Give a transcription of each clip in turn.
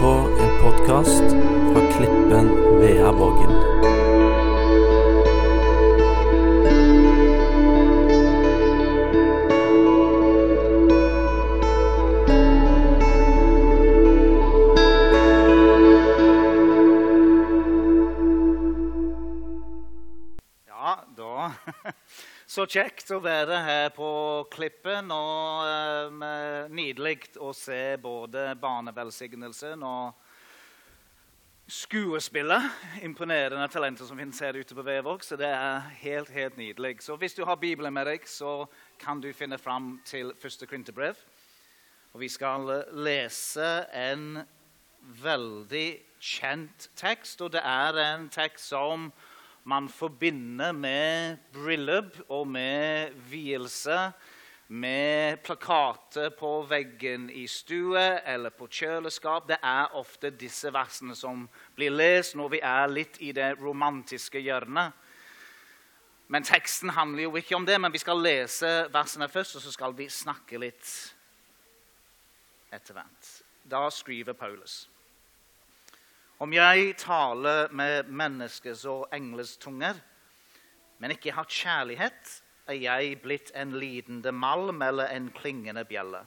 på en podkast fra Klippen Veavågen. Ja, Så kjekt å være her på Klippen. Og um, nydelig å se både barnevelsignelsen og skuespillet. Imponerende talenter som finnes her ute på Vevåg. Så det er helt, helt nydelig. Så hvis du har Bibelen med deg, så kan du finne fram til første Korinterbrev. Og vi skal lese en veldig kjent tekst, og det er en tekst som man forbinder med bryllup og med vielse, med plakater på veggen i stue eller på kjøleskap. Det er ofte disse versene som blir lest når vi er litt i det romantiske hjørnet. Men teksten handler jo ikke om det, men vi skal lese versene først, og så skal vi snakke litt etter hvert. Da skriver Paulus. Om jeg taler med menneskers og engles tunger, men ikke har kjærlighet, er jeg blitt en lidende malm eller en klingende bjelle.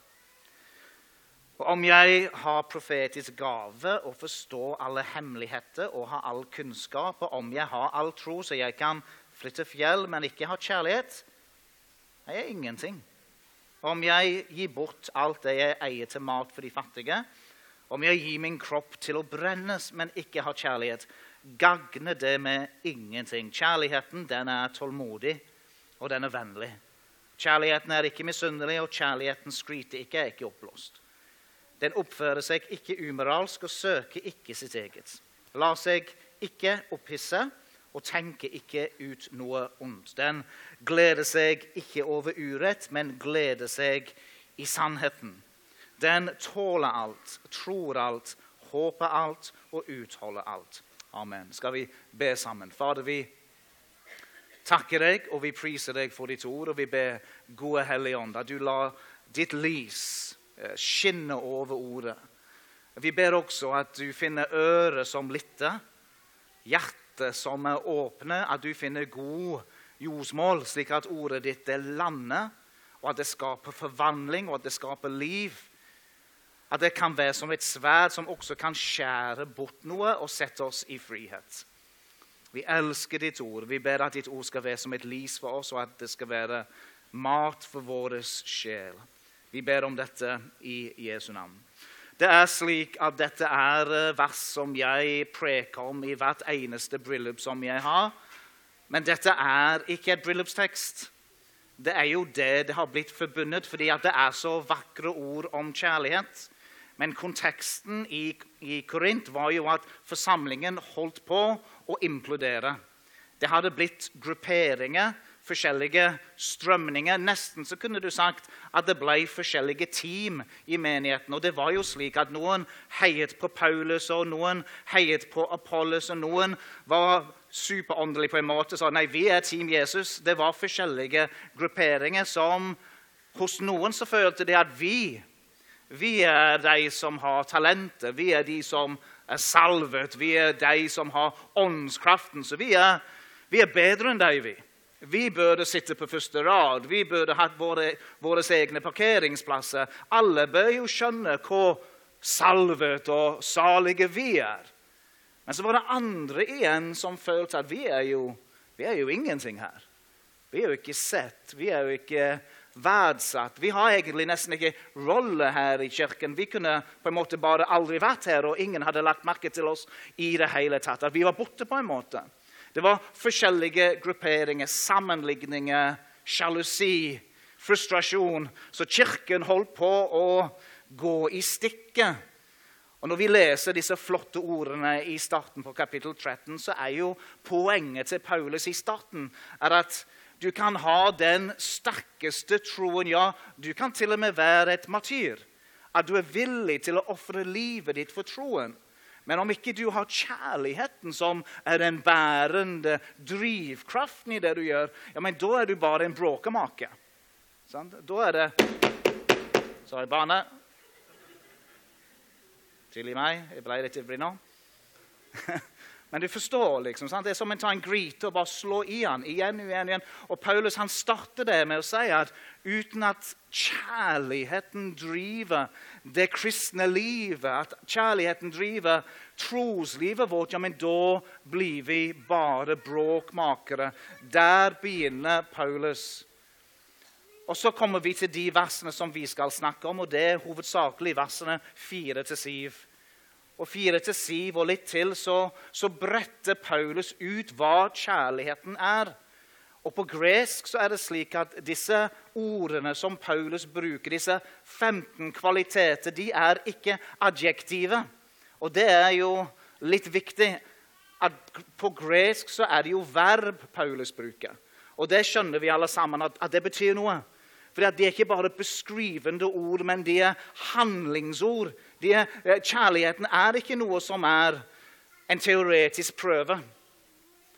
Og om jeg har profetisk gave og forstår alle hemmeligheter og har all kunnskap, og om jeg har all tro så jeg kan flytte fjell, men ikke har kjærlighet, er jeg ingenting. Og Om jeg gir bort alt det jeg eier til mat for de fattige, om jeg gir min kropp til å brennes, men ikke har kjærlighet, gagner det med ingenting. Kjærligheten den er tålmodig, og den er vennlig. Kjærligheten er ikke misunnelig, og kjærligheten skryter ikke, er ikke oppblåst. Den oppfører seg ikke umoralsk og søker ikke sitt eget. Lar seg ikke opphisse og tenker ikke ut noe ondt. Den gleder seg ikke over urett, men gleder seg i sannheten. Den tåler alt, tror alt, håper alt og utholder alt. Amen. Skal vi be sammen? Fader, vi takker deg og vi priser deg for ditt ord. Og vi ber, gode Hellige Ånd, at du lar ditt lys eh, skinne over ordet. Vi ber også at du finner øret som lytter, hjertet som er åpne, at du finner god jordsmål, slik at ordet ditt lander, og at det skaper forvandling, og at det skaper liv. At det kan være som et sverd som også kan skjære bort noe og sette oss i frihet. Vi elsker ditt ord. Vi ber at ditt ord skal være som et lys for oss, og at det skal være mat for vår sjel. Vi ber om dette i Jesu navn. Det er slik at Dette er vers som jeg preker om i hvert eneste bryllup som jeg har. Men dette er ikke et bryllupstekst. Det er jo det det har blitt forbundet, fordi det er så vakre ord om kjærlighet. Men konteksten i, i Korint var jo at forsamlingen holdt på å implodere. Det hadde blitt grupperinger, forskjellige strømninger. Nesten så kunne du sagt at det ble forskjellige team i menigheten. Og det var jo slik at Noen heiet på Paulus, og noen heiet på Apollos, og noen var superåndelige på en måte. sa nei, vi er Team Jesus. Det var forskjellige grupperinger som hos noen så følte de at vi vi er de som har talenter, vi er de som er salvet, vi er de som har åndskraften. Så vi er, vi er bedre enn de, vi. Vi burde sitte på første rad, vi burde hatt våre, våre egne parkeringsplasser. Alle bør jo skjønne hvor salvet og salige vi er. Men så var det andre igjen som følte at vi er jo, vi er jo ingenting her. Vi er jo ikke sett, vi er jo ikke verdsatt. Vi har egentlig nesten ikke rolle her i kirken. Vi kunne på en måte bare aldri vært her, og ingen hadde lagt merke til oss i det hele tatt. At vi var borte på en måte. Det var forskjellige grupperinger, sammenligninger, sjalusi, frustrasjon. Så kirken holdt på å gå i stikket. Og Når vi leser disse flotte ordene i starten på kapittel 13, så er jo poenget til Paulus i starten er at du kan ha den sterkeste troen. Ja, du kan til og med være et martyr. At du er villig til å ofre livet ditt for troen. Men om ikke du har kjærligheten, som er den bærende drivkraften i det du gjør, ja, men da er du bare en bråkemake. Da er det Sorry, barnet. Tilgi meg, jeg ble litt ivrig nå. Men du forstår, liksom, sant? det er som en tar en gryte og bare slå i han igjen og igjen, igjen. Og Paulus han starter det med å si at uten at kjærligheten driver det kristne livet, at kjærligheten driver troslivet vårt, ja, men da blir vi bare bråkmakere. Der begynner Paulus. Og Så kommer vi til de versene som vi skal snakke om, og det er hovedsakelig versene 4 7 og fire til syv og litt til, så, så bretter Paulus ut hva kjærligheten er. Og På gresk så er det slik at disse ordene som Paulus bruker, disse 15 kvaliteter, de er ikke adjektive. Og det er jo litt viktig. at På gresk så er det jo verb Paulus bruker. Og det skjønner vi alle sammen, at, at det betyr noe. For Det er ikke bare beskrivende ord, men det er handlingsord. Er, eh, kjærligheten er ikke noe som er en teoretisk prøve.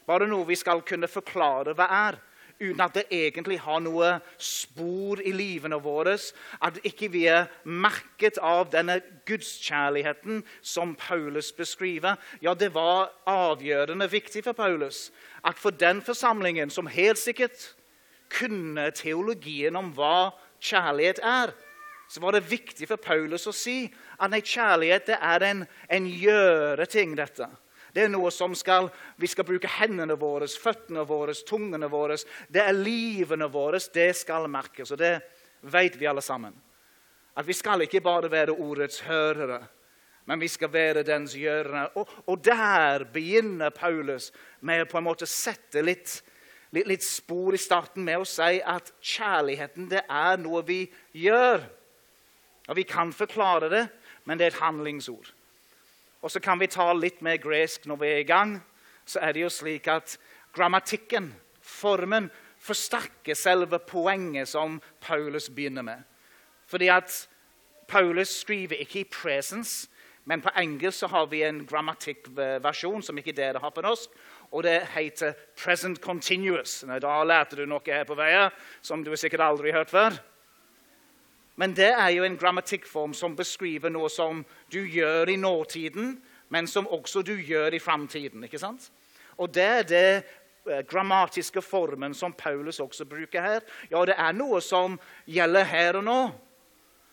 Bare noe vi skal kunne forklare hva er, uten at det egentlig har noe spor i livene våre. At ikke vi er merket av denne gudskjærligheten som Paulus beskriver. Ja, det var avgjørende viktig for Paulus at for den forsamlingen som helt sikkert kunne teologien om hva kjærlighet er, så var det viktig for Paulus å si at nei, kjærlighet det er en, en gjøre-ting. dette. Det er noe som skal, Vi skal bruke hendene våre, føttene våre, tungene våre. Det er livene våre. Det skal merkes. Og det vet vi alle sammen. At vi skal ikke bare være ordets hørere, men vi skal være dens gjørere. Og, og der begynner Paulus med å på en måte sette litt litt, litt spor i starten med å si at kjærligheten det er noe vi gjør. Og Vi kan forklare det, men det er et handlingsord. Og så kan vi ta litt mer gresk når vi er i gang. Så er det jo slik at grammatikken, formen, forsterker selve poenget som Paulus begynner med. Fordi at Paulus skriver ikke i presens, men på engelsk så har vi en grammatikkversjon som ikke dere har på norsk og det heter 'present continuous'. Da lærte du noe her på veien som du sikkert aldri har hørt før. Men det er jo en grammatikkform som beskriver noe som du gjør i nåtiden, men som også du gjør i framtiden. ikke sant? Og det er det eh, grammatiske formen som Paulus også bruker her. Ja, det er noe som gjelder her og nå.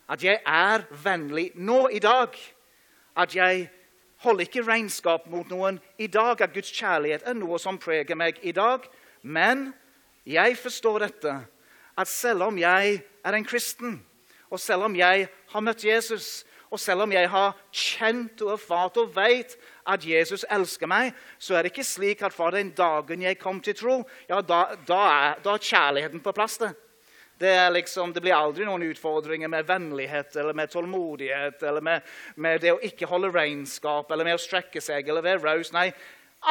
At jeg er vennlig nå i dag. At jeg holder ikke regnskap mot noen i dag. At Guds kjærlighet er noe som preger meg i dag. Men jeg forstår dette, at selv om jeg er en kristen, og selv om jeg har møtt Jesus, og selv om jeg har kjent og erfart og vet at Jesus elsker meg, så er det ikke slik at fra den dagen jeg kom til tro, ja, da, da, er, da er kjærligheten på plass. det. Det, liksom, det, blir aldri noen utfordringer med vennlighet eller med tålmodighet eller med, med, det å ikke holde regnskap eller med å strekke seg eller være raus. Nei,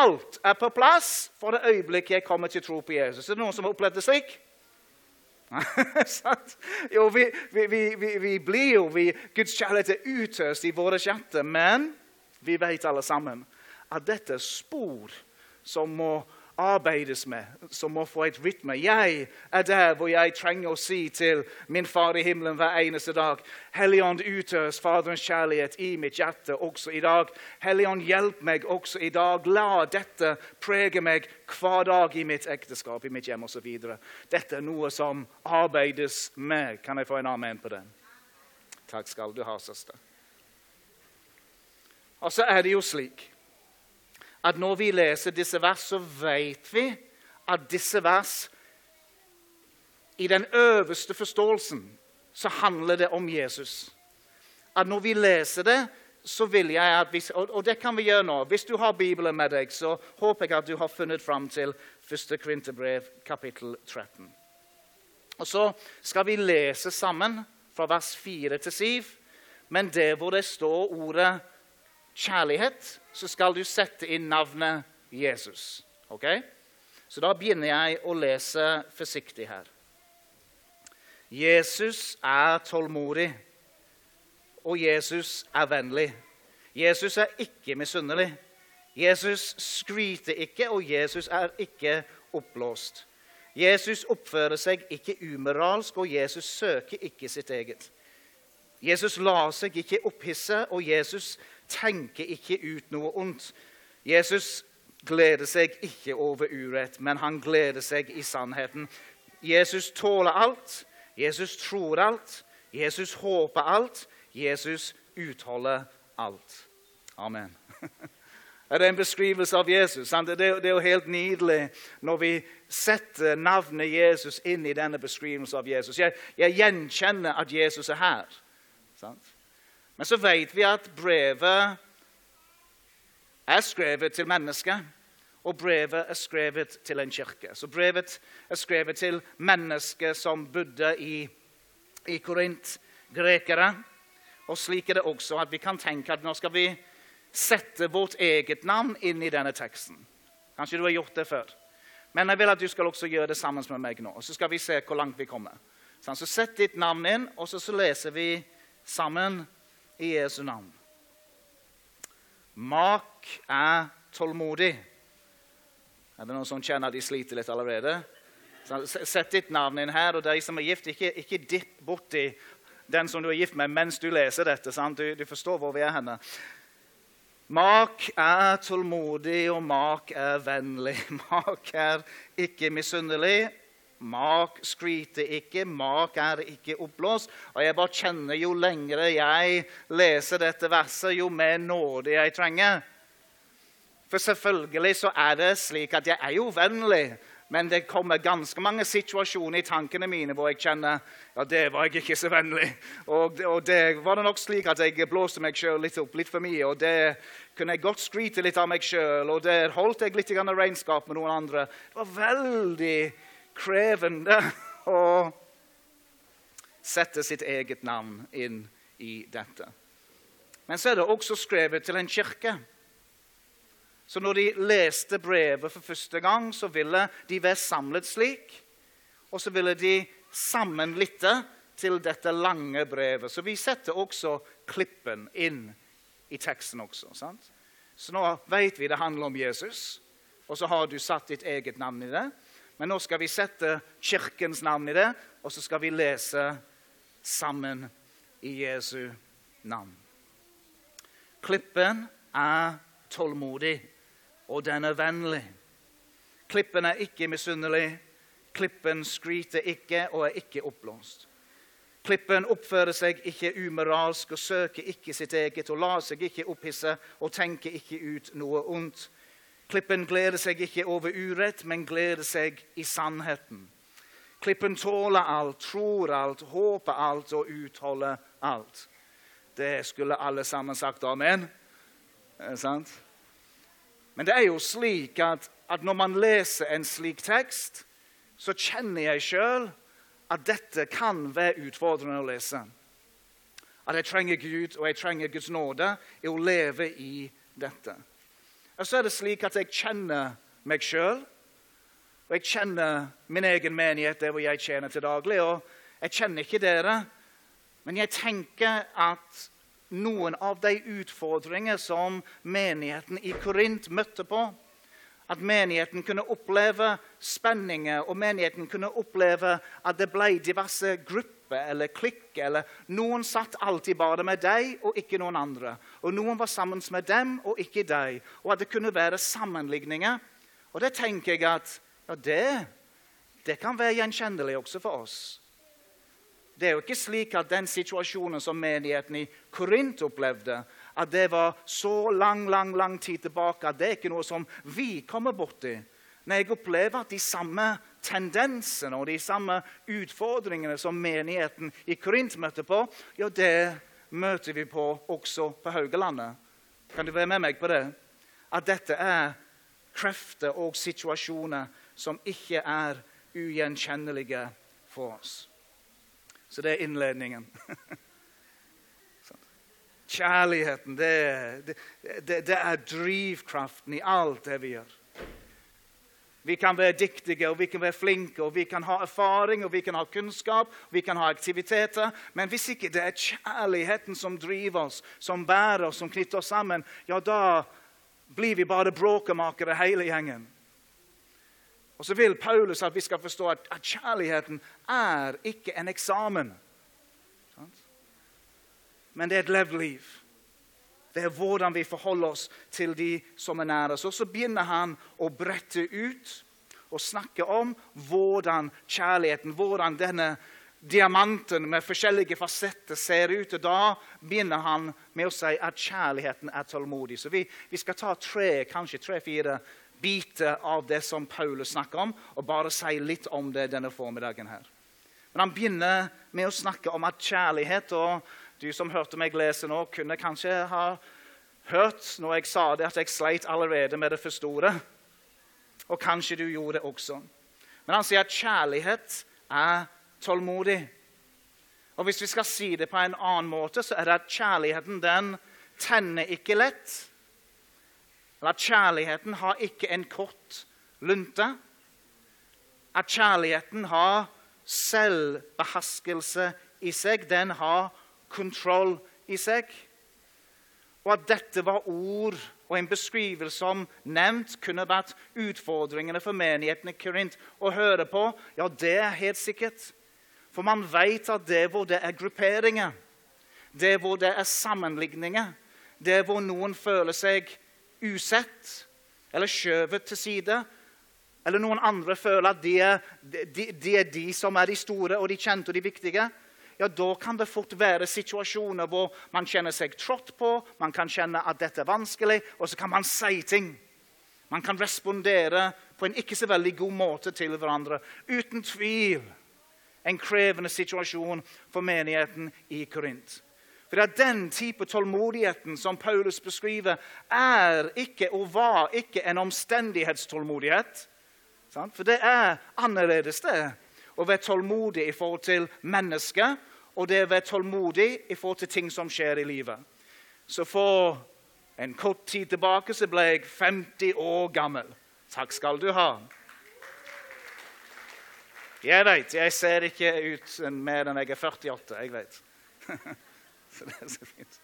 alt er på plass for det øyeblikket jeg kommer til tro på Jesus. Er det noen som har opplevd det slik? jo, vi, vi, vi, vi, blir jo vi, Guds kjærlighet er utøst i våre hjerter, men vi vet alle sammen at dette er spor som må arbeides med, som må få et rytme. Jeg er der hvor jeg trenger å si til min Far i himmelen hver eneste dag Helligånd, utøs Faderens kjærlighet i mitt hjerte også i dag. Helligånd, hjelp meg også i dag. La dette prege meg hver dag i mitt ekteskap, i mitt hjem osv. Dette er noe som arbeides med. Kan jeg få en amen på den? Takk skal du ha, søster. Og så er det jo slik at når vi leser disse vers, så vet vi at disse vers I den øverste forståelsen så handler det om Jesus. At når vi leser det, så vil jeg at vi, Og det kan vi gjøre nå. Hvis du har Bibelen med deg, så håper jeg at du har funnet fram til 1. Kvinterbrev, kapittel 13. Og Så skal vi lese sammen fra vers 4 til 7, men der hvor det står ordet kjærlighet, så skal du sette inn navnet Jesus. Ok? Så da begynner jeg å lese forsiktig her. Jesus er tålmodig, og Jesus er vennlig. Jesus er ikke misunnelig. Jesus skryter ikke, og Jesus er ikke oppblåst. Jesus oppfører seg ikke umoralsk, og Jesus søker ikke sitt eget. Jesus lar seg ikke opphisse, og Jesus tenker ikke ut noe ondt. Jesus gleder seg ikke over urett, men han gleder seg i sannheten. Jesus tåler alt. Jesus tror alt. Jesus håper alt. Jesus utholder alt. Amen. Det er en beskrivelse av Jesus. Det er jo helt nydelig når vi setter navnet Jesus inn i denne beskrivelsen av Jesus. Jeg, jeg gjenkjenner at Jesus er her. Men så vet vi at brevet er skrevet til mennesker, og brevet er skrevet til en kirke. Så brevet er skrevet til mennesker som bodde i, i Korint, grekere. Og slik er det også at vi kan tenke at nå skal vi sette vårt eget navn inn i denne teksten. Kanskje du har gjort det før. Men jeg vil at du skal også gjøre det sammen med meg nå. og Så skal vi se hvor langt vi kommer. Så Sett ditt navn inn, og så, så leser vi sammen i Jesu navn. Mak er tålmodig. Er det noen som kjenner at de sliter litt allerede? Sett ditt navn inn her, og de som er gift, ikke, ikke dipp borti den som du er gift med, mens du leser dette. Du, du, forstår hvor vi er henne. Mak er tålmodig, og mak er vennlig. Mak er ikke misunnelig. Mak skryter ikke, mak er ikke oppblåst. Og jeg bare kjenner jo lengre jeg leser dette verset, jo mer nåde jeg trenger. For selvfølgelig så er det slik at jeg er jo vennlig. Men det kommer ganske mange situasjoner i tankene mine hvor jeg kjenner ja, det var jeg ikke så vennlig. Og, og det var det nok slik at jeg blåste meg sjøl litt opp litt for mye. Og det kunne jeg godt skryte litt av meg sjøl, og der holdt jeg litt regnskap med noen andre. Det var veldig krevende å sette sitt eget navn inn i dette. Men så er det også skrevet til en kirke. Så når de leste brevet for første gang, så ville de være samlet slik. Og så ville de sammen lytte til dette lange brevet. Så vi setter også klippen inn i teksten også. sant? Så nå vet vi det handler om Jesus, og så har du satt ditt eget navn i det. Men nå skal vi sette Kirkens navn i det, og så skal vi lese sammen i Jesu navn. Klippen er tålmodig og den er vennlig. Klippen er ikke misunnelig. Klippen skryter ikke og er ikke oppblåst. Klippen oppfører seg ikke umoralsk og søker ikke sitt eget og lar seg ikke opphisse og tenker ikke ut noe ondt. Klippen gleder seg ikke over urett, men gleder seg i sannheten. Klippen tåler alt, tror alt, håper alt og utholder alt. Det skulle alle sammen sagt amen. Er det sant? Men det er jo slik at, at når man leser en slik tekst, så kjenner jeg sjøl at dette kan være utfordrende å lese. At jeg trenger Gud, og jeg trenger Guds nåde i å leve i dette. Og så er det slik at jeg kjenner meg sjøl, og jeg kjenner min egen menighet der hvor jeg tjener til daglig. Og jeg kjenner ikke dere, men jeg tenker at noen av de utfordringer som menigheten i Korint møtte på. At menigheten kunne oppleve spenninger, og menigheten kunne oppleve at det ble diverse grupper eller klikker. eller Noen satt alltid bare med deg og ikke noen andre. Og noen var sammen med dem og ikke deg. Og at det kunne være sammenligninger. Og det tenker jeg at ja, det, det kan være gjenkjennelig også for oss. Det er jo ikke slik at den situasjonen som menigheten i Korint opplevde, at det var så lang lang, lang tid tilbake at det er ikke noe som vi kommer borti. Men jeg opplever at de samme tendensene og de samme utfordringene som menigheten i Korint møtte på, ja, det møter vi på også på Haugalandet. Kan du være med meg på det? At dette er krefter og situasjoner som ikke er ugjenkjennelige for oss. Så det er innledningen. Kjærligheten, det, det, det, er drivkraften i alt det vi gjør. Vi kan være dyktige og vi kan være flinke og vi kan ha erfaring og vi kan ha kunnskap vi kan ha aktiviteter. Men hvis ikke det er kjærligheten som driver oss, som bærer oss, som knytter oss sammen, ja, da blir vi bare bråkemakere hele gjengen. Og så vil Paulus at vi skal forstå at, at kjærligheten er ikke en eksamen. Men det er et levd liv. Det er hvordan vi forholder oss til de som er nær oss. Og så begynner han å brette ut og snakke om hvordan kjærligheten, hvordan denne diamanten med forskjellige fasetter ser ut. Og da begynner han med å si at kjærligheten er tålmodig. Så vi, vi skal ta tre, kanskje tre-fire biter av det som Paulus snakker om, og bare si litt om det denne formiddagen her. Men han begynner med å snakke om at kjærlighet og Du som hørte meg lese nå, kunne kanskje ha hørt når jeg sa det, at jeg sleit allerede med det første ordet. Og kanskje du gjorde det også. Men han sier at kjærlighet er tålmodig. Og Hvis vi skal si det på en annen måte, så er det at kjærligheten den tenner ikke lett. Eller at kjærligheten har ikke en kort lunte. At kjærligheten har selvbeherskelse i seg. Den har kontroll i seg. Og at dette var ord og en beskrivelse som nevnt kunne vært utfordringene for menigheten i Korint å høre på, ja, det er helt sikkert. For man vet at det hvor det er grupperinger, det hvor det er sammenligninger, det hvor noen føler seg usett eller skjøvet til side, eller noen andre føler at de er de, de er de, som er de store og de kjente og de viktige, ja, da kan det fort være situasjoner hvor man kjenner seg trådt på, man kan kjenne at dette er vanskelig, og så kan man si ting. Man kan respondere på en ikke så veldig god måte til hverandre. Uten tvil en krevende situasjon for menigheten i Korint. For det er Den type tålmodigheten som Paulus beskriver, er ikke og var ikke en omstendighetstålmodighet. For det er annerledes det å være tålmodig i forhold til mennesker, og det å være tålmodig i forhold til ting som skjer i livet. Så for en kort tid tilbake så ble jeg 50 år gammel. Takk skal du ha. Jeg vet, jeg ser ikke ut mer enn jeg er 48. Jeg vet. så det er så fint.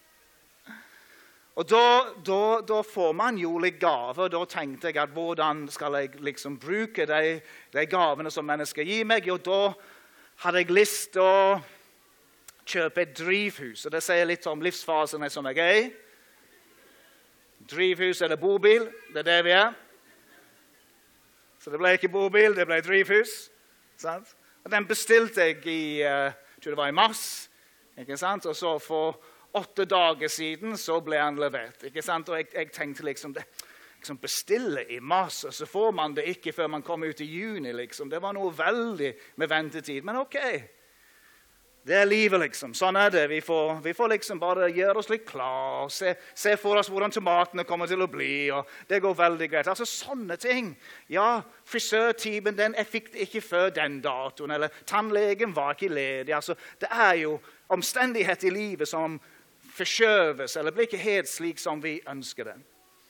Og da, da, da, får man jo litt gaver. Da tenkte jeg at hvordan skal jeg liksom bruke de, de gavene som mennesker gir meg? Og da hadde jeg lyst til å kjøpe et drivhus. Og Det sier litt om livsfasene som jeg er i. Drivhus eller bobil. Det er det vi er. Så det ble ikke bobil, det ble drivhus. Sant? Og Den bestilte jeg i, uh, tror det var i mars. Ikke sant? Og så for åtte dager siden så ble han levert. ikke sant? Og jeg, jeg tenkte liksom det, liksom Bestille i mars, og så får man det ikke før man kommer ut i juni. liksom. Det var noe veldig med ventetid. Men OK. Det er livet, liksom. Sånn er det. Vi får, vi får liksom bare gjøre oss litt klar. Se, se, for oss hvordan tomatene kommer til å bli. og Det går veldig greit. Altså Sånne ting. Ja, frisørtimen den, jeg fikk ikke før den datoen. Eller tannlegen var ikke ledig. altså Det er jo omstendigheter i livet som forskjøves eller blir ikke helt slik som vi ønsker det.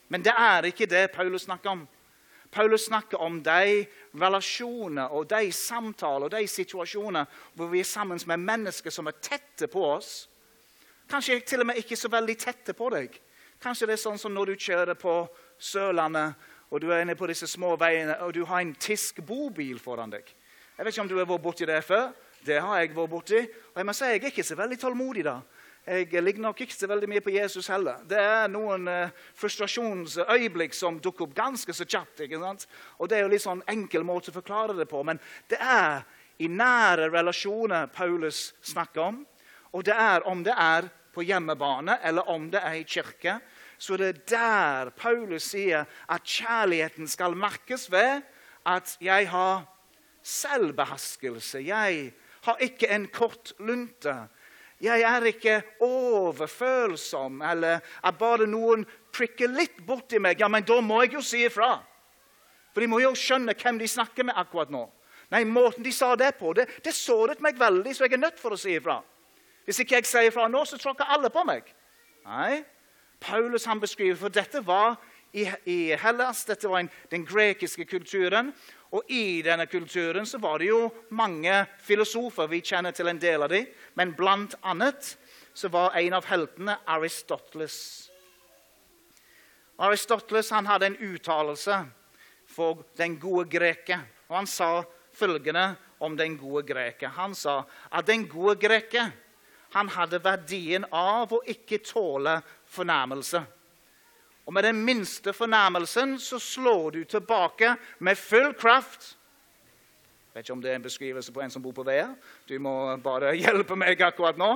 Men det er ikke det Paulus snakker om. Paulus snakker om de relasjoner og de samtaler og de situasjoner hvor vi er sammen med mennesker som er tette på oss. Kanskje til og med ikke så veldig tette på deg. Kanskje det er sånn som når du kjører på Sørlandet og du er inne på disse små veiene og du har en tysk bobil foran deg. Jeg vet ikke om du har vært borti det før. Det har jeg vært borti. Og jeg må si jeg er ikke så veldig tålmodig da. Jeg ligner nok ikke så veldig mye på Jesus heller. Det er noen uh, frustrasjonsøyeblikk som dukker opp ganske så kjapt. ikke sant? Og Det er jo litt sånn enkel måte å forklare det på, men det er i nære relasjoner Paulus snakker om. Og det er om det er på hjemmebane eller om det er i kirke, så det er der Paulus sier at kjærligheten skal merkes ved at jeg har selvbeherskelse. Jeg har ikke en kort lunte. Jeg er ikke overfølsom, eller at bare noen prikker litt borti meg. Ja, men da må jeg jo si ifra. For de må jo skjønne hvem de snakker med akkurat nå. Nei, Måten de sa det på, det, det såret meg veldig, så jeg er nødt for å si ifra. Hvis ikke jeg sier ifra nå, så tråkker alle på meg. Nei, Paulus han beskriver, for dette var i, i Hellas, dette var en, den grekiske kulturen. Og I denne kulturen så var det jo mange filosofer. Vi kjenner til en del av dem. Men blant annet så var en av heltene Aristoteles. Aristoteles han hadde en uttalelse for den gode greker. Og Han sa følgende om den gode greker. Han sa at den gode greker han hadde verdien av å ikke tåle fornærmelse. Og med den minste fornærmelsen så slår du tilbake med full kraft. Jeg vet ikke om det er en beskrivelse på en som bor på veien. Du må bare hjelpe meg akkurat nå.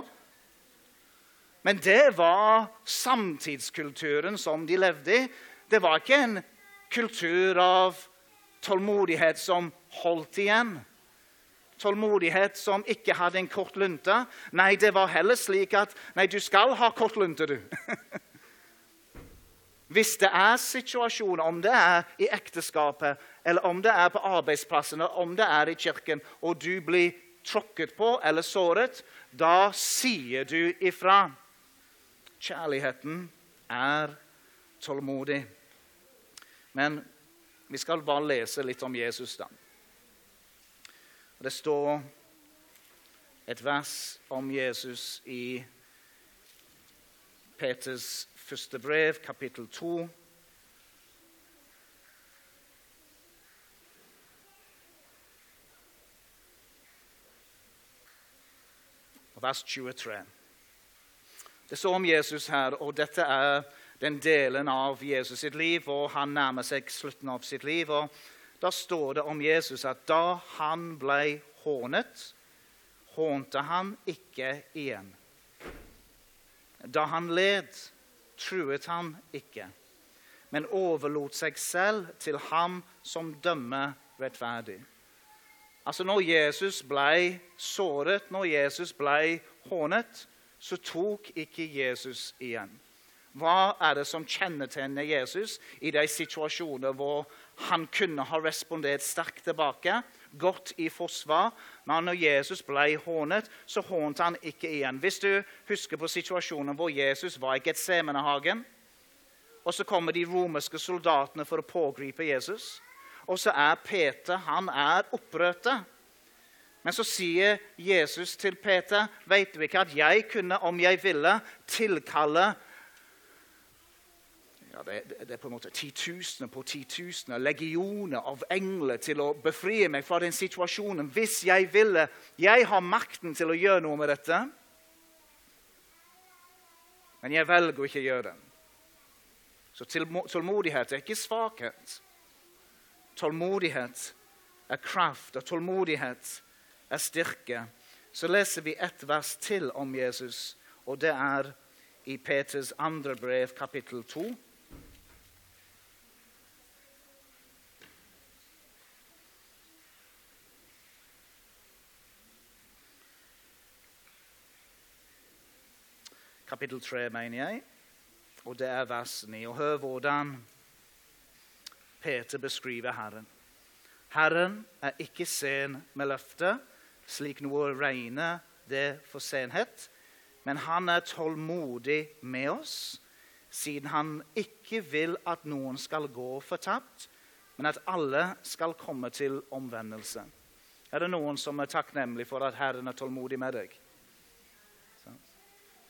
Men det var samtidskulturen som de levde i. Det var ikke en kultur av tålmodighet som holdt igjen. Tålmodighet som ikke hadde en kort lunte. Nei, det var heller slik at nei, du skal ha kort lunte, du. Hvis det er situasjoner, om det er i ekteskapet, eller om det er på arbeidsplassen, eller om det er i kirken, og du blir tråkket på eller såret, da sier du ifra. Kjærligheten er tålmodig. Men vi skal bare lese litt om Jesus, da. Det står et vers om Jesus i Peters første brev, kapittel 2. Vers 23. Det står om Jesus her, og dette er den delen av Jesus sitt liv, og han nærmer seg slutten av sitt liv. og Da står det om Jesus at da han ble hånet, hånte han ikke igjen. Da han led, truet han ikke, men overlot seg selv til ham som dømmer rettferdig. Altså Når Jesus ble såret, når Jesus ble hånet, så tok ikke Jesus igjen. Hva er det som kjennetegner Jesus i de situasjoner hvor han kunne ha respondert sterkt tilbake, gått i forsvar? Men når Jesus ble hånet, så hånte han ikke igjen. Hvis du husker på situasjonen hvor Jesus var i Getsemanehagen, og så kommer de romerske soldatene for å pågripe Jesus, og så er Peter han er opprørte. Men så sier Jesus til Peter, 'Vet du ikke at jeg kunne, om jeg ville, tilkalle ja, det, det, er på en måte titusener på titusener, legioner av engler til å befri meg fra den situasjonen hvis jeg ville. Jeg har makten til å gjøre noe med dette, men jeg velger å ikke gjøre det. Så tålmodighet er ikke svakhet. Tålmodighet er kraft, og tålmodighet er styrke. Så leser vi ett vers til om Jesus, og det er i Peters andre brev, kapittel 2. kapittel 3, mener jeg. Og det er vers 9. Og hør hvordan Peter beskriver Herren. Herren er ikke sen med løftet, slik noe regner det for senhet. Men han er tålmodig med oss, siden han ikke vil at noen skal gå fortapt, men at alle skal komme til omvendelse. Er det noen som er takknemlig for at Herren er tålmodig med deg?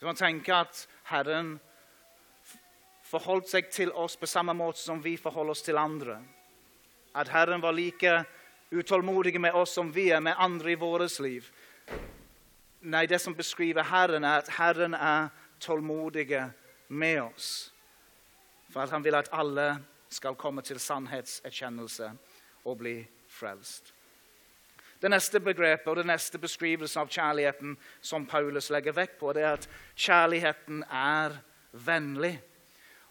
Så må tenke at Herren forholdt seg til oss på samme måte som vi forholder oss til andre. At Herren var like utålmodig med oss som vi er med andre i vårt liv. Nei, det som beskriver Herren, er at Herren er tålmodig med oss. For at han vil at alle skal komme til sannhetserkjennelse og bli frelst. Det neste begrepet og det neste beskrivelsen av kjærligheten som Paulus legger vekt på, det er at kjærligheten er vennlig.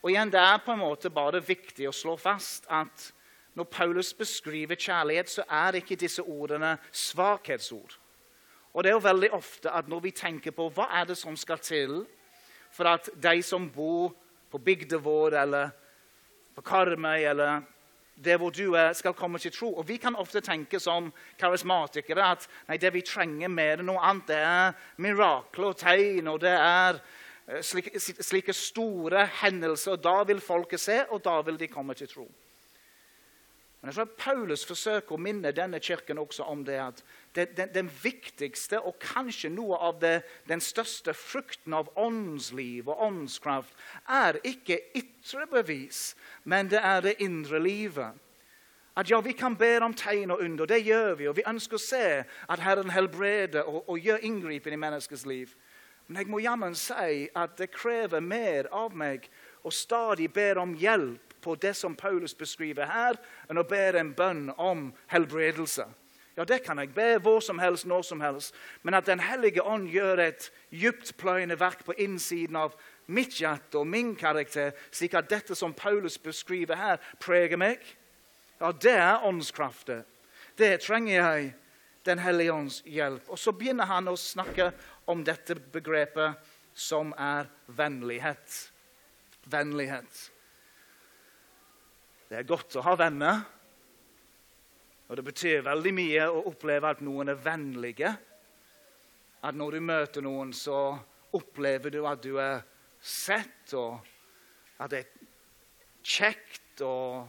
Og igjen, Det er på en måte bare viktig å slå fast at når Paulus beskriver kjærlighet, så er ikke disse ordene svakhetsord. Og det er jo veldig ofte at når vi tenker på hva er det som skal til for at de som bor på bygda vår eller på Karmøy eller der hvor du er, skal komme til tro. Og Vi kan ofte tenke som karismatikere at nei, det vi trenger mer enn noe annet, det er mirakler og tegn. og det er eh, slike, slike store hendelser. og Da vil folket se, og da vil de komme til tro. Men jeg tror Paulus forsøker å minne denne kirken også om det at det, den, den, viktigste og kanskje noe av det, den største frukten av åndsliv og åndskraft er ikke ytre bevis, men det er det indre livet. At ja, Vi kan be om tegn og under, det gjør vi. Og vi ønsker å se at Herren helbreder og, og gjør inngripen i menneskets liv. Men jeg må jammen si at det krever mer av meg å stadig be om hjelp på det som Paulus beskriver her, enn å be en bønn om helbredelse. Ja, det kan jeg be hvor som helst, når som helst. Men at Den hellige ånd gjør et dyptpløyende verk på innsiden av mitt hjerte og min karakter, slik at dette som Paulus beskriver her, preger meg, ja, det er åndskrafter. Det trenger jeg Den hellige ånds hjelp. Og så begynner han å snakke om dette begrepet som er vennlighet. Vennlighet. Det er godt å ha venner. Og det betyr veldig mye å oppleve at noen er vennlige. At når du møter noen, så opplever du at du er sett, og at det er kjekt og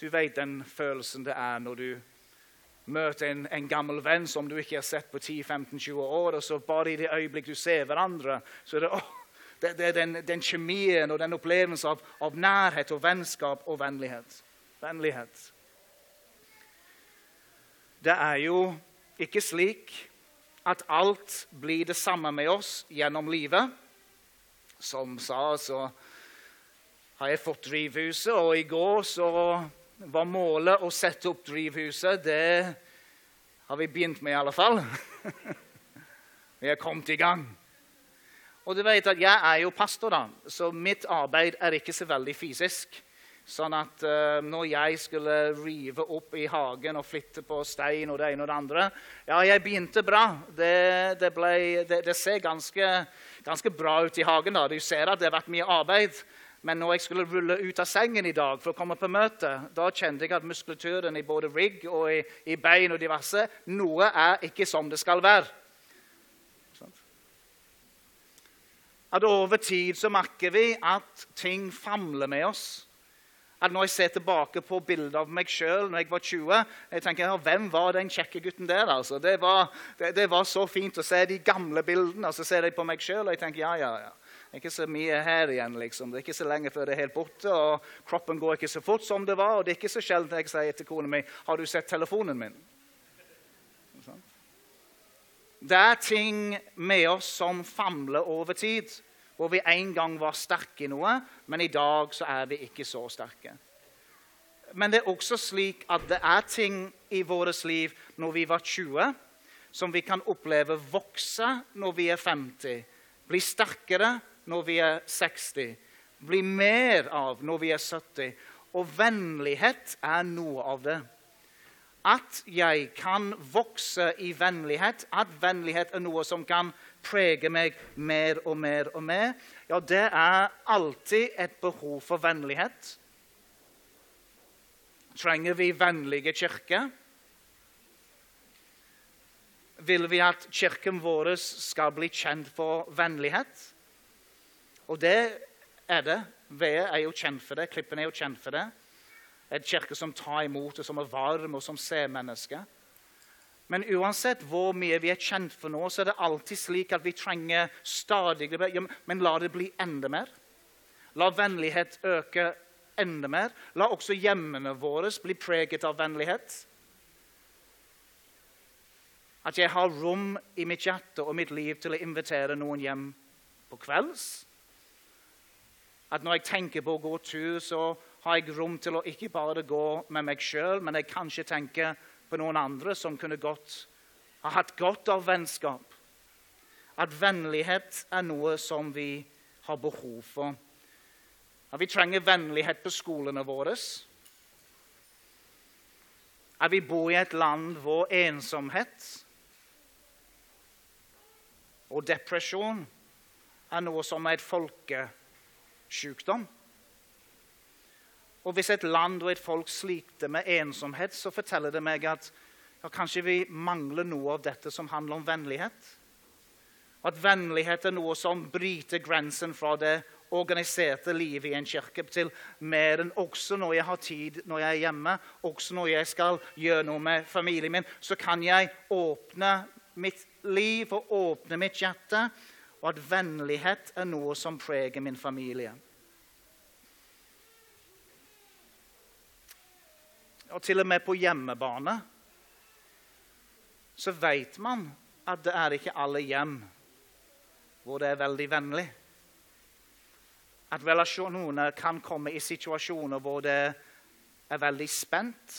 Du vet den følelsen det er når du møter en, en gammel venn som du ikke har sett på 10-15-20 år, og så bare i det øyeblikk du ser hverandre, så er det oh, det, det er den, den, kjemien og den opplevelsen av, av, nærhet og vennskap og vennlighet. Vennlighet. Det er jo ikke slik at alt blir det samme med oss gjennom livet. Som sa, så har jeg fått drivhuset, og i går så var målet å sette opp drivhuset. Det har vi begynt med, i alle fall. vi har kommet i gang. Og du vet at Jeg er jo pastor, da, så mitt arbeid er ikke så veldig fysisk. Sånn at uh, når jeg skulle rive opp i hagen og flytte på stein og det ene og det andre Ja, jeg begynte bra. Det, det, ble, det, det ser ganske, ganske, bra ut i hagen. da. Du ser at det har vært mye arbeid. Men når jeg skulle rulle ut av sengen i dag for å komme på møte, da kjente jeg at muskulaturen i både rygg og i, i bein og diverse Noe er ikke som det skal være. Sånn. At over tid så merker vi at ting famler med oss at når jeg ser tilbake på bilder av meg sjøl når jeg var 20 jeg tenker, Hvem var den kjekke gutten der? altså? Det var, det, det var, så fint å se de gamle bildene. og Så ser jeg på meg sjøl og jeg tenker ja, ja, ja. Ikke så mye her igjen. liksom. Det er ikke så lenge før det er helt borte. og Kroppen går ikke så fort som det var. og Det er ikke så sjelden jeg sier til kona mi har du sett telefonen min. Det er ting med oss som famler over tid hvor vi en gang var sterke i noe, men i dag så er vi ikke så sterke. Men det er også slik at det er ting i vårt liv når vi var 20, som vi kan oppleve vokse når vi er 50, bli sterkere når vi er 60, bli mer av når vi er 70. Og vennlighet er noe av det. At jeg kan vokse i vennlighet, at vennlighet er noe som kan preger meg mer og mer og mer, ja, det er alltid et behov for vennlighet. Trenger vi vennlige kirker? Vil vi at kirken vår skal bli kjent for vennlighet? Og det er det. Vedet er jo kjent for det. Klippen er jo kjent for det. Et kirke som tar imot, og som er varm, og som ser mennesker. Men uansett hvor mye vi er kjent for nå, så er det alltid slik at vi trenger stadig ja, Men la det bli enda mer. La vennlighet øke enda mer. La også hjemmene våre bli preget av vennlighet. At jeg har rom i mitt hjerte og mitt liv til å invitere noen hjem på kvelds. At når jeg tenker på å gå tur, så har jeg rom til å ikke bare gå med meg sjøl, men jeg kanskje tenker på noen andre som kunne godt ha hatt godt av vennskap. At vennlighet er noe som vi har behov for. At vi trenger vennlighet på skolene våre. At vi bor i et land hvor ensomhet og depresjon er noe som er et folkesykdom. Og hvis et land og et folk sliter med ensomhet, så forteller det meg at ja, kanskje vi mangler noe av dette som handler om vennlighet. At vennlighet er noe som bryter grensen fra det organiserte livet i en kirke til mer enn også når jeg har tid når jeg er hjemme, også når jeg skal gjøre noe med familien min, så kan jeg åpne mitt liv og åpne mitt hjerte, og at vennlighet er noe som preger min familie. Og til og med på hjemmebane, så vet man at det er ikke alle hjem hvor det er veldig vennlig. At relasjoner kan komme i situasjoner hvor det er veldig spent,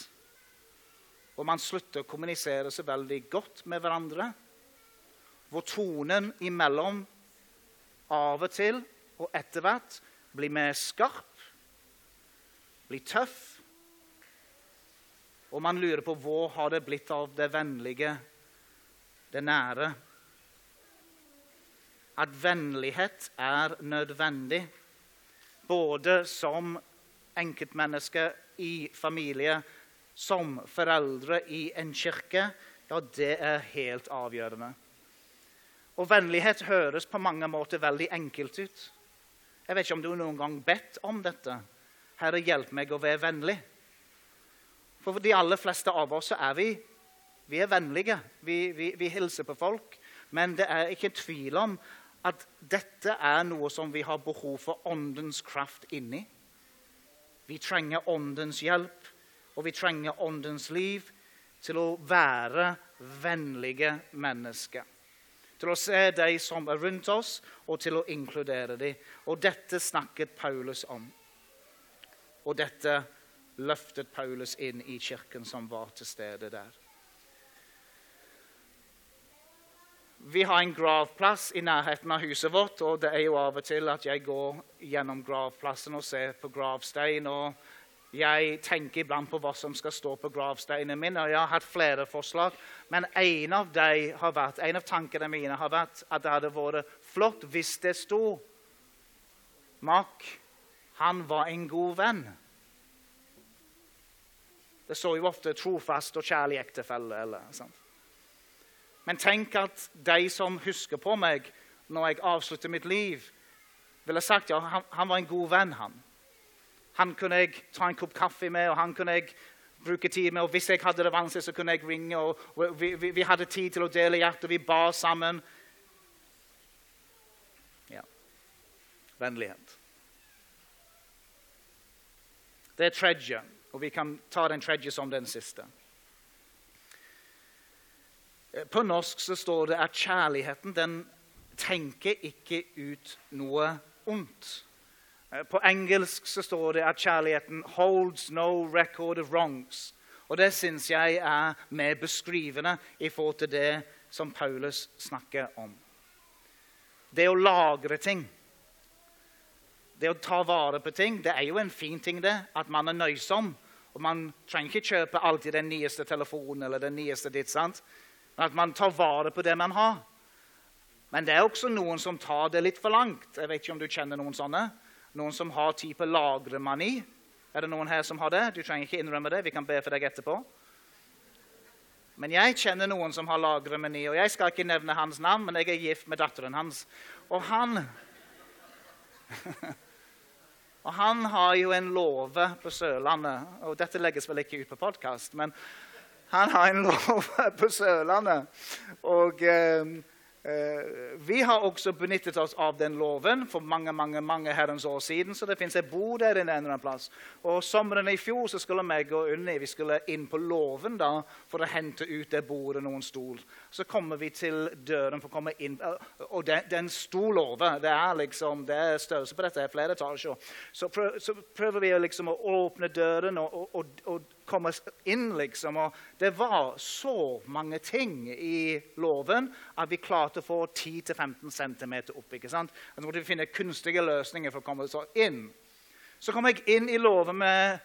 og man slutter å kommunisere så veldig godt med hverandre. Hvor tonen imellom av og til og etter hvert blir mer skarp, blir tøff. Og man lurer på hvor har det blitt av det vennlige, det nære. At vennlighet er nødvendig, både som enkeltmenneske i familie, som foreldre i en kirke. Ja, det er helt avgjørende. Og vennlighet høres på mange måter veldig enkelt ut. Jeg vet ikke om du noen gang bedt om dette. Herre, hjelp meg å være vennlig. For de aller fleste av oss er vi, vi er vennlige. Vi, vi, vi, hilser på folk. Men det er ikke tvil om at dette er noe som vi har behov for åndens kraft inni. Vi trenger åndens hjelp, og vi trenger åndens liv til å være vennlige mennesker til å se de som er rundt oss, og til å inkludere dem. Og dette snakket Paulus om. Og dette løftet Paulus inn i kirken som var til stede der. Vi har en gravplass i nærheten av huset vårt, og det er jo av og til at jeg går gjennom gravplassen og ser på gravstein. og jeg tenker iblant på hva som skal stå på gravsteinen min. og Jeg har hatt flere forslag, men en av, vært, en av tankene mine har vært at det hadde vært flott hvis det sto Mark, han var en god venn. Det står jo ofte 'trofast og kjærlig ektefelle'. Eller, sant? Men tenk at de som husker på meg når jeg avslutter mitt liv, ville sagt ja, han, han var en god venn. han. Han kunne jeg ta en kopp kaffe med, og han kunne jeg bruke tid med. Og hvis jeg hadde det vanskelig, så kunne jeg ringe. og vi, vi, vi, hadde tid til å dele hjertet, vi ba sammen. Ja. Vennlighet. Det er tredje, og vi kan ta den tredje som den siste. På norsk så står det at kjærligheten den tenker ikke ut noe ondt. Eh, på engelsk så står det at kjærligheten 'holds no record of wrongs'. Og Det syns jeg er mer beskrivende i forhold til det som Paulus snakker om. Det å lagre ting, det å ta vare på ting, det er jo en fin ting, det. At man er nøysom. Og Man trenger ikke kjøpe alltid den nyeste telefonen eller den nyeste ditt. sant? Men at man tar vare på det man har. Men det er også noen som tar det litt for langt. Jeg vet ikke om du kjenner noen sånne. Noen som har type lagremani? Er det noen her som har det? Du trenger ikke innrømme det. Vi kan be for deg etterpå. Men jeg kjenner noen som har lagremani, og jeg skal ikke nevne hans navn, men jeg er gift med datteren hans. Og han Og han har jo en låve på Sørlandet. Og dette legges vel ikke ut på podkast, men han har en låve på Sørlandet. Og eh, vi har også benyttet oss av den loven for mange mange, mange herrens år siden. så det finnes et bord der en eller annen plass. Og Sommeren i fjor så skulle meg og Unni vi skulle inn på låven for å hente ut det bordet noen stol. Så kommer vi til døren for å komme inn. Eh, og det, det er en stor låve. Det er liksom, det er størrelse på dette. flere etasjer. Så prøver vi liksom å åpne døren og, og, og komme inn, liksom. Og det var så mange ting i loven at vi klarte å få 10-15 cm opp. ikke sant? Så måtte vi finne kunstige løsninger for å komme så inn. Så kom jeg inn i loven med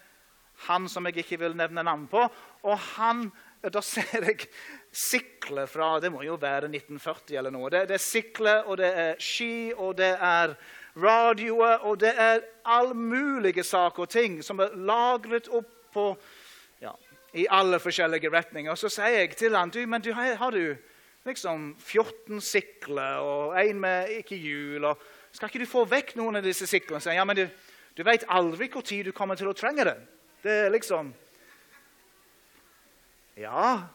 han som jeg ikke vil nevne navn på. Og han, da ser jeg sikler fra Det må jo være 1940 eller noe. Det, det er sikler, og det er ski, og det er radioer, og det er all mulige saker og ting som er lagret opp på i alle forskjellige retninger. Og så sier jeg til han, du, men du, har du liksom 14 sikler og en med ikke hjul. og Skal ikke du få vekk noen av disse siklene? Så, ja, men du, du vet aldri når du kommer til å trenge det. Det er liksom Ja,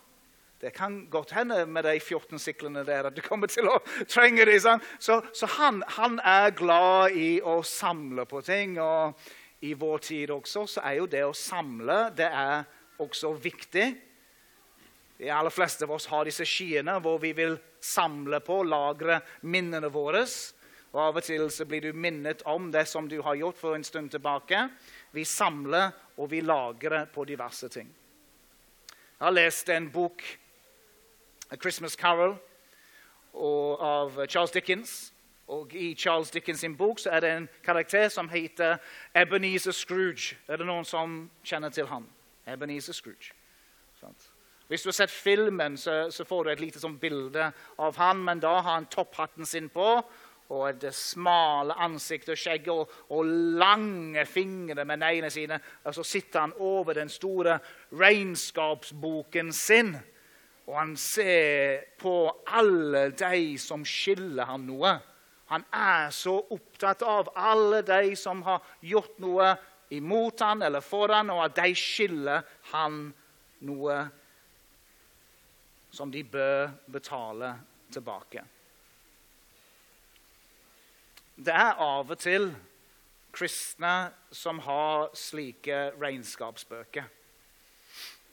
det kan godt hende med de 14 siklene der at du kommer til å trenge dem. Sånn. Så, så han, han, er glad i å samle på ting. Og i vår tid også så er jo det å samle det er også viktig. De aller fleste av oss har disse skiene hvor vi vil samle på, lagre minnene våre. Og Av og til så blir du minnet om det som du har gjort for en stund tilbake. Vi samler og vi lagrer på diverse ting. Jeg har lest en bok, A Christmas Carol, av Charles Dickens. Og I Charles Dickens sin bok så er det en karakter som heter Ebenezer Scrooge. Er det noen som kjenner til han? Ebenezer Scrooge. Hvis du har sett filmen, så, så får du et lite sånn bilde av han, men da har han topphatten sin på og det smale ansiktet og skjegget og, og, lange fingre med neglene sine. Og så sitter han over den store regnskapsboken sin, og han ser på alle de som skylder han noe. Han er så opptatt av alle de som har gjort noe imot han eller for han, og at de skylder han noe som de bør betale tilbake. Det er av og til kristne som har slike regnskapsbøker.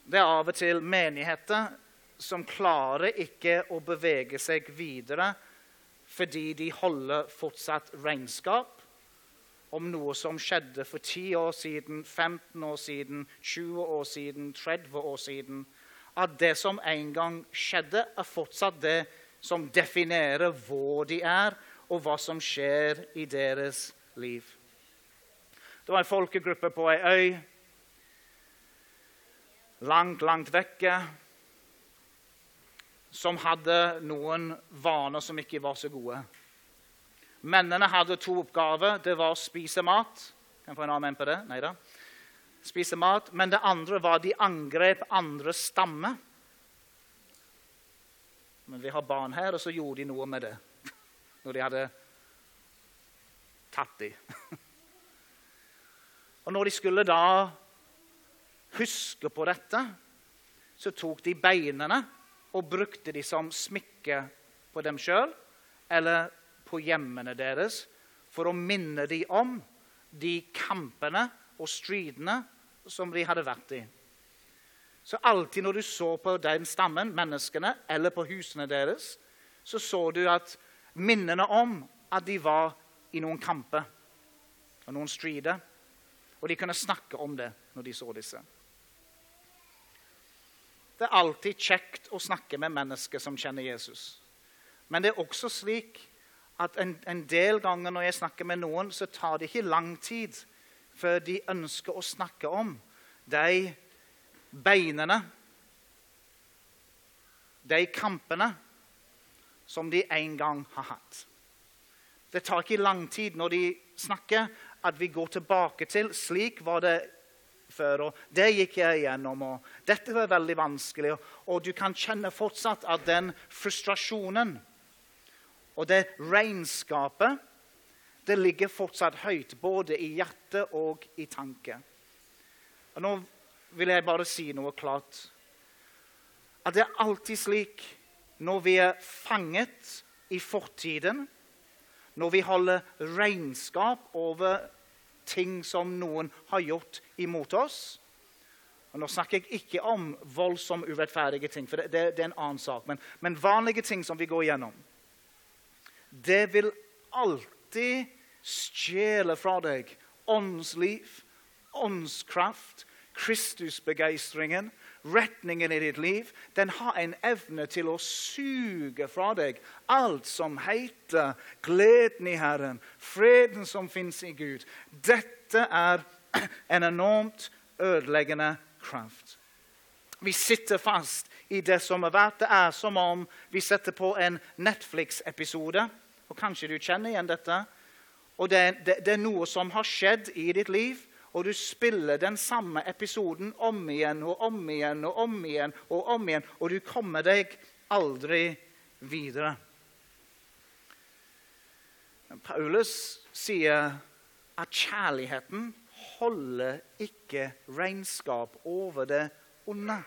Det er av og til menigheter som klarer ikke å bevege seg videre fordi de holder fortsatt regnskap om noe som skjedde for 10 år siden, 15 år siden, 20 år siden, 30 år siden. At det som en gang skjedde, er fortsatt det som definerer hvor de er, og hva som skjer i deres liv. Det var en folkegruppe på ei øy langt, langt vekke som hadde noen vaner som ikke var så gode. Mennene hadde to oppgaver. Det var å spise mat. Kan jeg få en amen på det? Neida. Spise mat. Men det andre var de angrep andre stammer. Men vi har barn her, og så gjorde de noe med det når de hadde tatt dem. Og når de skulle da huske på dette, så tok de beinene og brukte de som smykke på dem sjøl eller på hjemmene deres for å minne dem om de kampene og stridene som de hadde vært i. Så alltid når du så på den stammen, menneskene, eller på husene deres, så så du at minnene om at de var i noen kamper og noen strider. Og de kunne snakke om det når de så disse. Det er alltid kjekt å snakke med mennesker som kjenner Jesus. Men det er også slik at en, en, del ganger når jeg snakker med noen, så tar det ikke lang tid før de ønsker å snakke om de beinene, de kampene, som de en gang har hatt. Det tar ikke lang tid når de snakker, at vi går tilbake til slik var det før. og Det gikk jeg igjennom. og Dette var veldig vanskelig. Og, og du kan kjenne fortsatt at den frustrasjonen og det regnskapet det ligger fortsatt høyt, både i hjertet og i tanke. Og Nå vil jeg bare si noe klart. At det er alltid slik når vi er fanget i fortiden, når vi holder regnskap over ting som noen har gjort imot oss. Og Nå snakker jeg ikke om voldsomt urettferdige ting, for det, det, det er en annen sak. Men, men, vanlige ting som vi går gjennom. Det vil alltid stjele fra deg åndsliv, åndskraft, Kristusbegeistringen, retningen i ditt liv, den har en evne til å suge fra deg alt som heter gleden i Herren, freden som fins i Gud. Dette er en enormt ødeleggende kraft. Vi sitter fast i det som har vært. Det er som om vi setter på en Netflix-episode. Og Kanskje du kjenner igjen dette. Og det, det, det er noe som har skjedd i ditt liv og du spiller den samme episoden om igjen og om igjen og om igjen, og om igjen, og du kommer deg aldri videre. Paulus sier at kjærligheten holder ikke regnskap over det onde.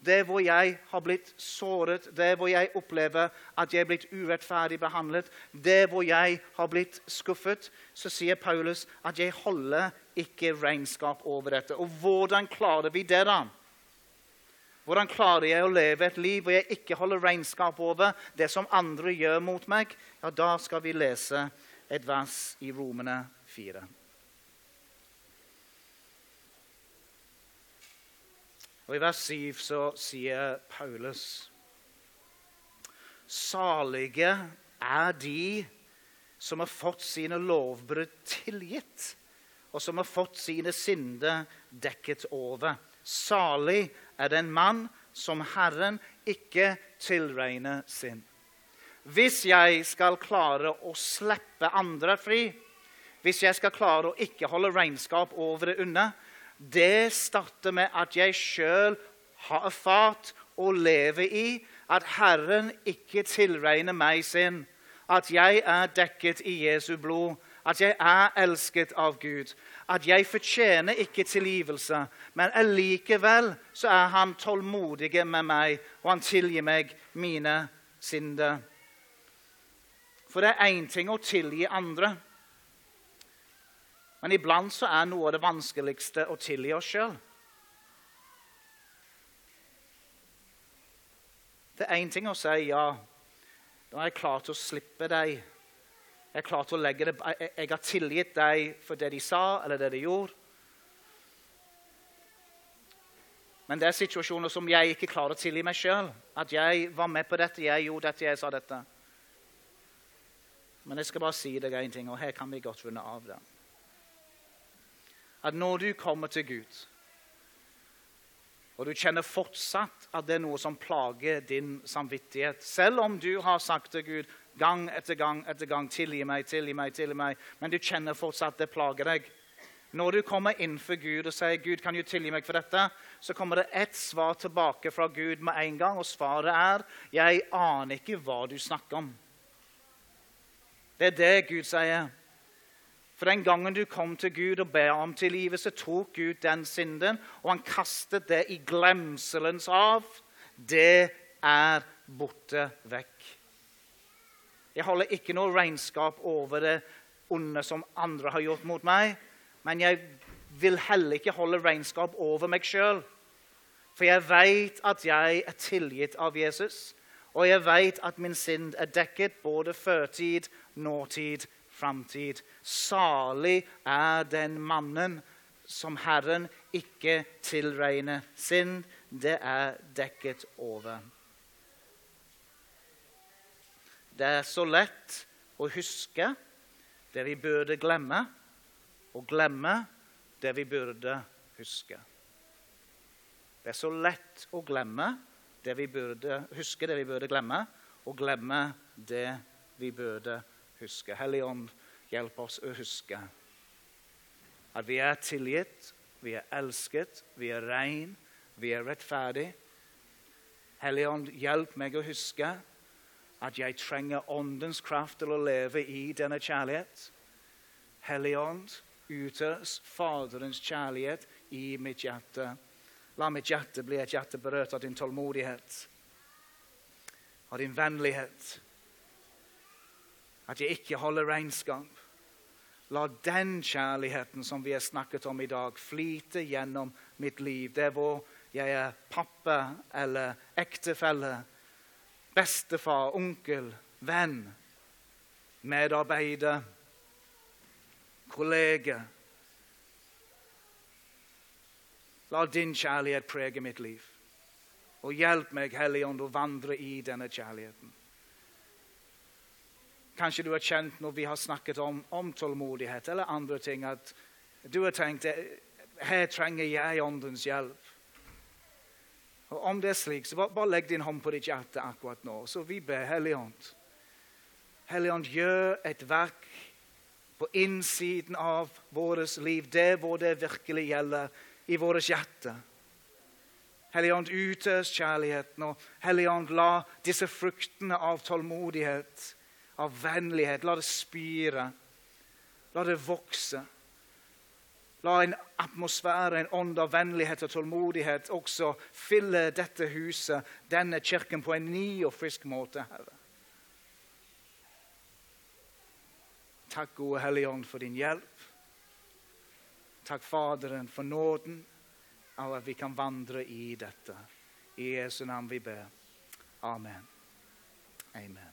Det hvor jeg har blitt såret, det hvor jeg opplever at jeg er blitt urettferdig behandlet, det hvor jeg har blitt skuffet, så sier Paulus at jeg holder ikke regnskap over dette. Og hvordan klarer vi det, da? Hvordan klarer jeg å leve et liv hvor jeg ikke holder regnskap over det som andre gjør mot meg? Ja, Da skal vi lese et vers i Romene 4. Og I vers 7 så sier Paulus Salige er de som har fått sine lovbrudd tilgitt, og som har fått sine synder dekket over. Salig er den mann som Herren ikke tilregner sin. Hvis jeg skal klare å slippe andre fri, hvis jeg skal klare å ikke holde regnskap over det unna, det starter med at jeg sjøl har erfart og lever i at Herren ikke tilregner meg sin. At jeg er dekket i Jesu blod. At jeg er elsket av Gud. At jeg fortjener ikke tilgivelse, men allikevel så er Han tålmodig med meg, og han tilgir meg mine synder. For det er én ting å tilgi andre. Men iblant så er noe av det vanskeligste å tilgi oss sjøl. Det er én ting å si ja, da er jeg klar til å slippe deg. Jeg er klar til å legge det, jeg, har tilgitt deg for det de sa eller det de gjorde. Men det er situasjoner som jeg ikke klarer å tilgi meg sjøl. At jeg var med på dette, jeg gjorde dette, jeg sa dette. Men jeg skal bare si deg én ting, og her kan vi godt runde av det at når du kommer til Gud, og du kjenner fortsatt at det er noe som plager din samvittighet Selv om du har sagt til Gud gang etter gang etter gang 'Tilgi meg, tilgi meg, tilgi meg', men du kjenner fortsatt det plager deg. Når du kommer inn for Gud og sier 'Gud, kan du tilgi meg for dette', så kommer det ett svar tilbake fra Gud med en gang, og svaret er 'Jeg aner ikke hva du snakker om'. Det er det Gud sier. For den gangen du kom til Gud og ba om tilgivelse, tok Gud den synden, og han kastet det i glemselens hav. Det er borte vekk. Jeg holder ikke noe regnskap over det onde som andre har gjort mot meg, men jeg vil heller ikke holde regnskap over meg sjøl. For jeg vet at jeg er tilgitt av Jesus, og jeg vet at min synd er dekket både førtid, nåtid framtid. Salig er den mannen som Herren ikke tilregner synd. Det er dekket over. Det er så lett å huske det vi burde glemme, og glemme det vi burde huske. Det er så lett å glemme det vi burde huske, det vi burde glemme, og glemme det vi burde huske huske. Hellige Ånd, hjelp oss å huske at vi er tilgitt, vi er elsket, vi er rein, vi er rettferdig. Helligånd, hjelp meg å huske at jeg trenger Åndens kraft til å leve i denne kjærlighet. Helligånd, utøs Faderens kjærlighet i mitt hjerte. La mitt hjerte bli et hjerte berørt av din tålmodighet, av din vennlighet at jeg ikke holder regnskap. La den kjærligheten som vi har snakket om i dag, flyte gjennom mitt liv. Det er hvor jeg er pappa eller ektefelle, bestefar, onkel, venn, medarbeider, kollega. La din kjærlighet prege mitt liv. Og hjelp meg, Hellige å vandre i denne kjærligheten. Kanskje du har kjent når vi har snakket om, om tålmodighet eller andre ting, at du har tenkt her trenger jeg åndens hjelp. Og Om det er slik, så bare, bare legg din hånd på ditt hjerte akkurat nå. Så vi ber Helligånd. Helligånd, gjør et verk på innsiden av vårt liv, der hvor det virkelig gjelder, i vårt hjerte. Helligånd, utøs kjærligheten. Og Helligånd, la disse fruktene av tålmodighet av vennlighet. La det spire. La det vokse. La en atmosfære, en ånd av vennlighet og tålmodighet også fylle dette huset, denne kirken, på en ny og frisk måte, Herre. Takk, gode Hellige Ånd, for din hjelp. Takk, Faderen, for nåden av at vi kan vandre i dette. I Jesu navn vi ber. Amen. Amen.